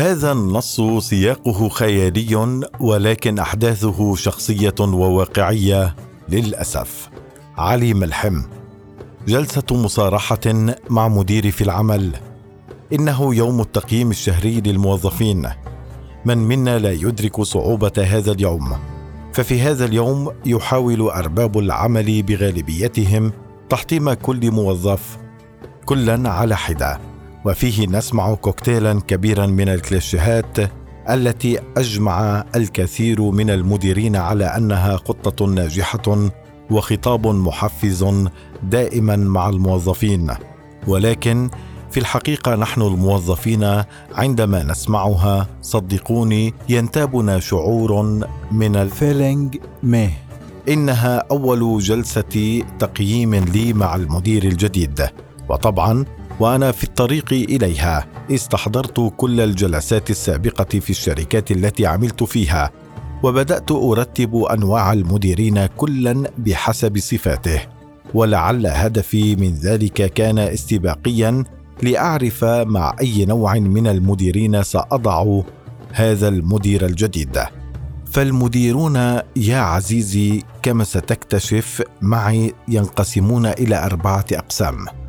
هذا النص سياقه خيالي ولكن أحداثه شخصية وواقعية للأسف. علي ملحم. جلسة مصارحة مع مديري في العمل. إنه يوم التقييم الشهري للموظفين. من منا لا يدرك صعوبة هذا اليوم. ففي هذا اليوم يحاول أرباب العمل بغالبيتهم تحطيم كل موظف. كلا على حدة. وفيه نسمع كوكتيلا كبيرا من الكليشيهات التي أجمع الكثير من المديرين على أنها خطه ناجحة وخطاب محفز دائما مع الموظفين. ولكن في الحقيقة نحن الموظفين عندما نسمعها صدقوني ينتابنا شعور من الفيلينج مه إنها أول جلسة تقييم لي مع المدير الجديد. وطبعا وأنا في الطريق إليها. استحضرت كل الجلسات السابقة في الشركات التي عملت فيها وبدأت أرتب أنواع المديرين كلا بحسب صفاته. ولعل هدفي من ذلك كان استباقيا لأعرف مع أي نوع من المديرين سأضع هذا المدير الجديد. فالمديرون يا عزيزي كما ستكتشف معي ينقسمون إلى أربعة أقسام.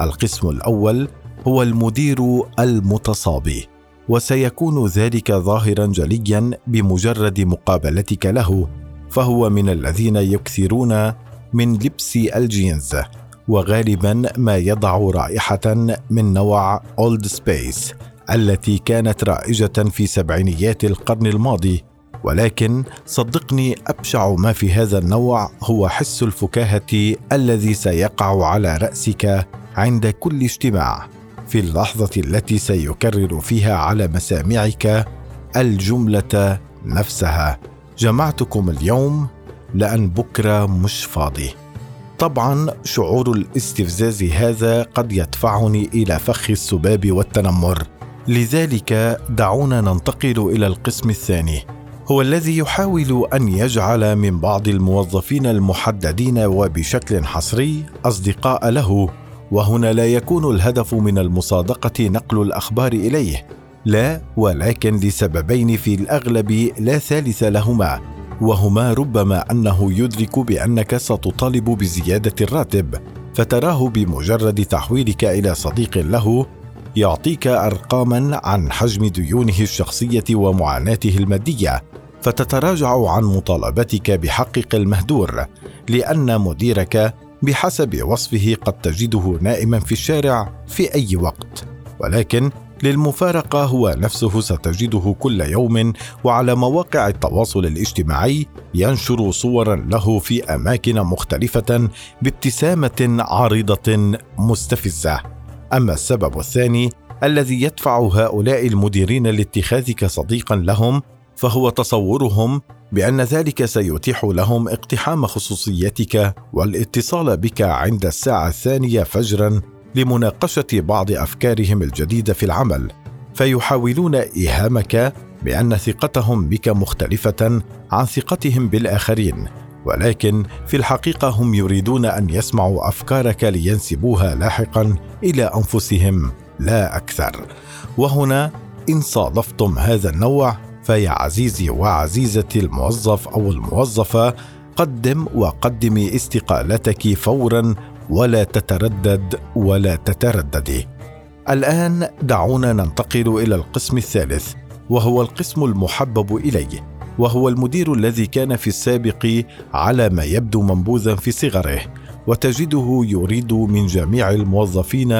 القسم الأول هو المدير المتصابي وسيكون ذلك ظاهرا جليا بمجرد مقابلتك له فهو من الذين يكثرون من لبس الجينز وغالبا ما يضع رائحة من نوع Old Spice التي كانت رائجة في سبعينيات القرن الماضي. ولكن صدقني أبشع ما في هذا النوع هو حس الفكاهة الذي سيقع على رأسك عند كل اجتماع في اللحظة التي سيكرر فيها على مسامعك الجملة نفسها. جمعتكم اليوم لأن بكرة مش فاضي. طبعا شعور الاستفزاز هذا قد يدفعني إلى فخ السباب والتنمر. لذلك دعونا ننتقل إلى القسم الثاني. هو الذي يحاول أن يجعل من بعض الموظفين المحددين وبشكل حصري أصدقاء له وهنا لا يكون الهدف من المصادقة نقل الأخبار إليه. لا ولكن لسببين في الأغلب لا ثالث لهما. وهما ربما أنه يدرك بأنك ستطالب بزيادة الراتب فتراه بمجرد تحويلك إلى صديق له يعطيك أرقاما عن حجم ديونه الشخصية ومعاناته المادية فتتراجع عن مطالبتك بحقك المهدور لأن مديرك بحسب وصفه قد تجده نائما في الشارع في أي وقت. ولكن للمفارقة هو نفسه ستجده كل يوم وعلى مواقع التواصل الاجتماعي ينشر صورا له في أماكن مختلفة بابتسامة عارضة مستفزة. أما السبب الثاني الذي يدفع هؤلاء المديرين لاتخاذك صديقا لهم فهو تصورهم بأن ذلك سيتيح لهم اقتحام خصوصيتك والاتصال بك عند الساعة الثانية فجرا لمناقشة بعض أفكارهم الجديدة في العمل. فيحاولون إيهامك بأن ثقتهم بك مختلفة عن ثقتهم بالآخرين ولكن في الحقيقة هم يريدون أن يسمعوا أفكارك لينسبوها لاحقا إلى أنفسهم لا أكثر. وهنا إن صادفتم هذا النوع فيا عزيزي وعزيزتي الموظف أو الموظفة قدم وقدمي استقالتك فورا ولا تتردد ولا تترددي الآن دعونا ننتقل إلى القسم الثالث وهو القسم المحبب إلي وهو المدير الذي كان في السابق على ما يبدو منبوذا في صغره وتجده يريد من جميع الموظفين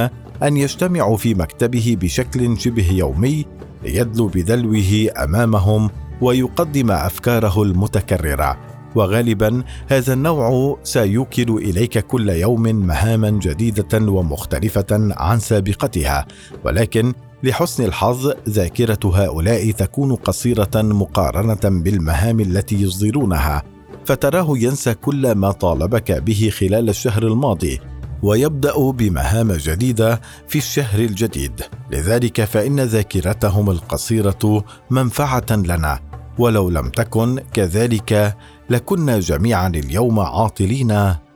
أن يجتمعوا في مكتبه بشكل شبه يومي ليدلو بدلوه أمامهم ويقدم أفكاره المتكررة. وغالبا هذا النوع سيوكل إليك كل يوم مهاما جديدة ومختلفة عن سابقتها. ولكن لحسن الحظ ذاكرة هؤلاء تكون قصيرة مقارنة بالمهام التي يصدرونها فتراه ينسى كل ما طالبك به خلال الشهر الماضي. ويبدأ بمهام جديدة في الشهر الجديد. لذلك فإن ذاكرتهم القصيرة منفعة لنا. ولو لم تكن كذلك لكنا جميعا اليوم عاطلين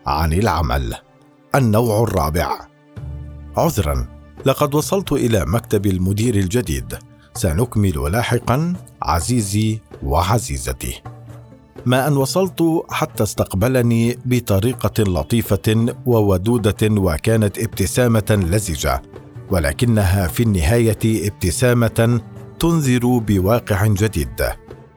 عن العمل. النوع الرابع. عذرا. لقد وصلت إلى مكتب المدير الجديد. سنكمل لاحقا عزيزي وعزيزتي. ما أن وصلت حتى استقبلني بطريقة لطيفة وودودة وكانت ابتسامة لزجة ولكنها في النهاية ابتسامة تنذر بواقع جديد.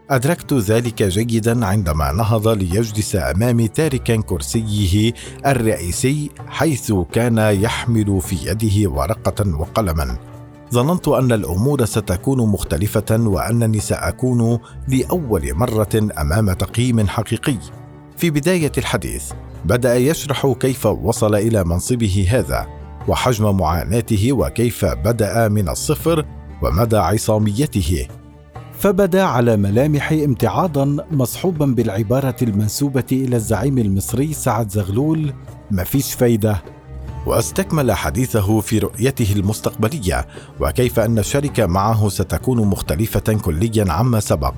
أدركت ذلك جيدا عندما نهض ليجلس امامي تاركا كرسيه الرئيسي حيث كان يحمل في يده ورقة وقلما. ظننت أن الأمور ستكون مختلفة وانني ساكون لأول مرة أمام تقييم حقيقي. في بداية الحديث بدأ يشرح كيف وصل إلى منصبه هذا وحجم معاناته وكيف بدأ من الصفر ومدى عصاميته. فبدأ على ملامح امتعاضا مصحوبا بالعبارة المنسوبة إلى الزعيم المصري سعد زغلول مفيش فايدة؟ واستكمل حديثه في رؤيته المستقبلية وكيف أن الشركة معه ستكون مختلفة كليا عما سبق.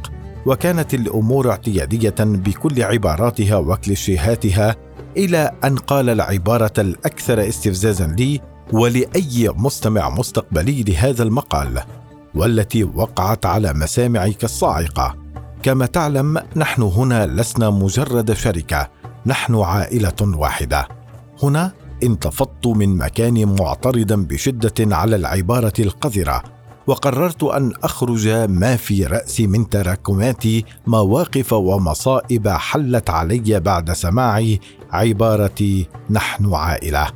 وكانت الأمور اعتيادية بكل عباراتها وكليشيهاتها إلى أن قال العبارة الأكثر استفزازا لي ولأي مستمع مستقبلي لهذا المقال والتي وقعت على مسامعي كالصاعقه كما تعلم نحن هنا لسنا مجرد شركة نحن عائلة واحدة. هنا انتفضت من مكاني معترضا بشدة على العبارة القذرة وقررت أن أخرج ما في راسي من تراكمات مواقف ومصائب حلت علي بعد سماع عبارة نحن عائلة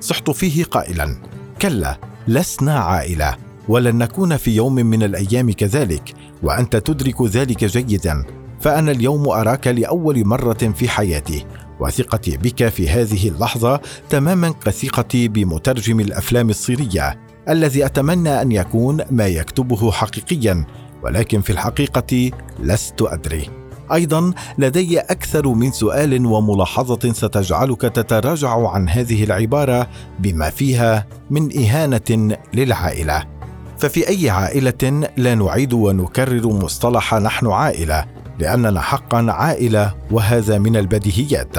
صحت فيه قائلا كلا لسنا عائلة ولن نكون في يوم من الأيام كذلك وأنت تدرك ذلك جيدا فأنا اليوم أراك لأول مرة في حياتي وثقتي بك في هذه اللحظة تماما كثقتي بمترجم الأفلام الصينية الذي أتمنى أن يكون ما يكتبه حقيقيا ولكن في الحقيقة لست أدري. أيضا لدي أكثر من سؤال وملاحظة ستجعلك تتراجع عن هذه العبارة بما فيها من إهانة للعائلة. ففي أي عائلة لا نعيد ونكرر مصطلح نحن عائلة؟ لأننا حقا عائلة وهذا من البديهيات.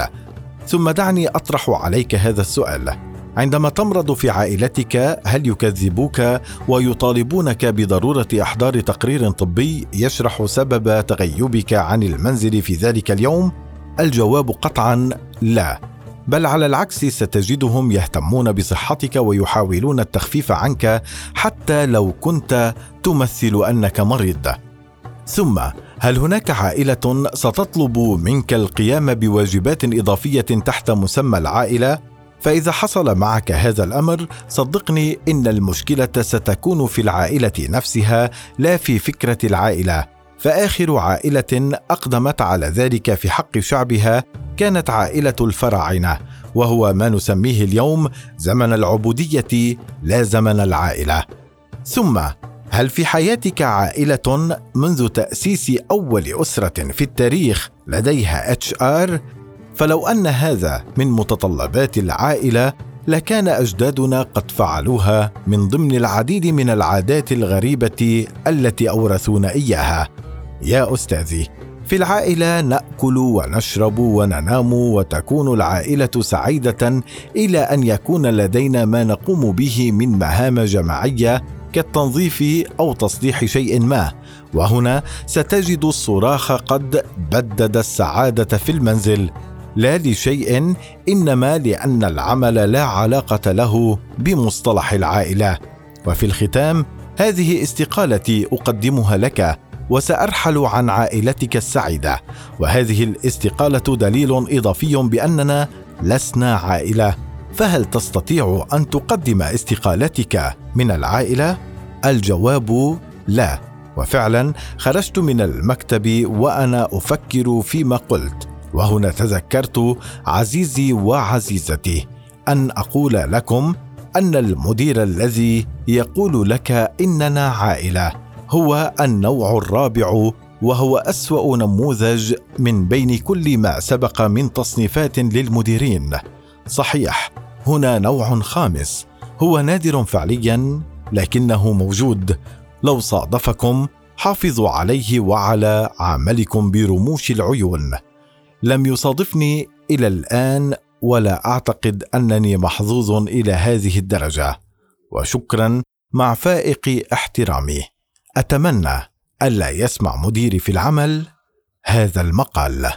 ثم دعني أطرح عليك هذا السؤال. عندما تمرض في عائلتك هل يكذبوك ويطالبونك بضرورة أحضار تقرير طبي يشرح سبب تغيبك عن المنزل في ذلك اليوم؟ الجواب قطعا لا. بل على العكس ستجدهم يهتمون بصحتك ويحاولون التخفيف عنك حتى لو كنت تمثل أنك مريض. ثم هل هناك عائلة ستطلب منك القيام بواجبات إضافية تحت مسمى العائلة؟ فإذا حصل معك هذا الأمر صدقني إن المشكلة ستكون في العائلة نفسها لا في فكرة العائلة. فآخر عائلة أقدمت على ذلك في حق شعبها كانت عائلة الفراعنة وهو ما نسميه اليوم زمن العبودية لا زمن العائلة. ثم هل في حياتك عائلة منذ تأسيس أول أسرة في التاريخ لديها HR فلو أن هذا من متطلبات العائلة لكان أجدادنا قد فعلوها من ضمن العديد من العادات الغريبة التي أورثونا إياها. يا أستاذي في العائلة نأكل ونشرب وننام وتكون العائلة سعيدة إلى أن يكون لدينا ما نقوم به من مهام جماعية كالتنظيف أو تصليح شيء ما. وهنا ستجد الصراخ قد بدد السعادة في المنزل. لا لشيء إنما لأن العمل لا علاقة له بمصطلح العائلة. وفي الختام هذه استقالتي أقدمها لك وسأرحل عن عائلتك السعيدة. وهذه الاستقالة دليل إضافي بأننا لسنا عائلة. فهل تستطيع أن تقدم استقالتك من العائلة؟ الجواب لا. وفعلا خرجت من المكتب وأنا أفكر فيما قلت. وهنا تذكرت عزيزي وعزيزتي أن أقول لكم أن المدير الذي يقول لك إننا عائلة هو النوع الرابع وهو أسوأ نموذج من بين كل ما سبق من تصنيفات للمديرين. صحيح. هنا نوع خامس. هو نادر فعليا لكنه موجود. لو صادفكم حافظوا عليه وعلى عملكم برموش العيون. لم يصادفني إلى الآن ولا أعتقد أنني محظوظ إلى هذه الدرجة. وشكرا مع فائق احترامي. أتمنى ألا يسمع مديري في العمل هذا المقال.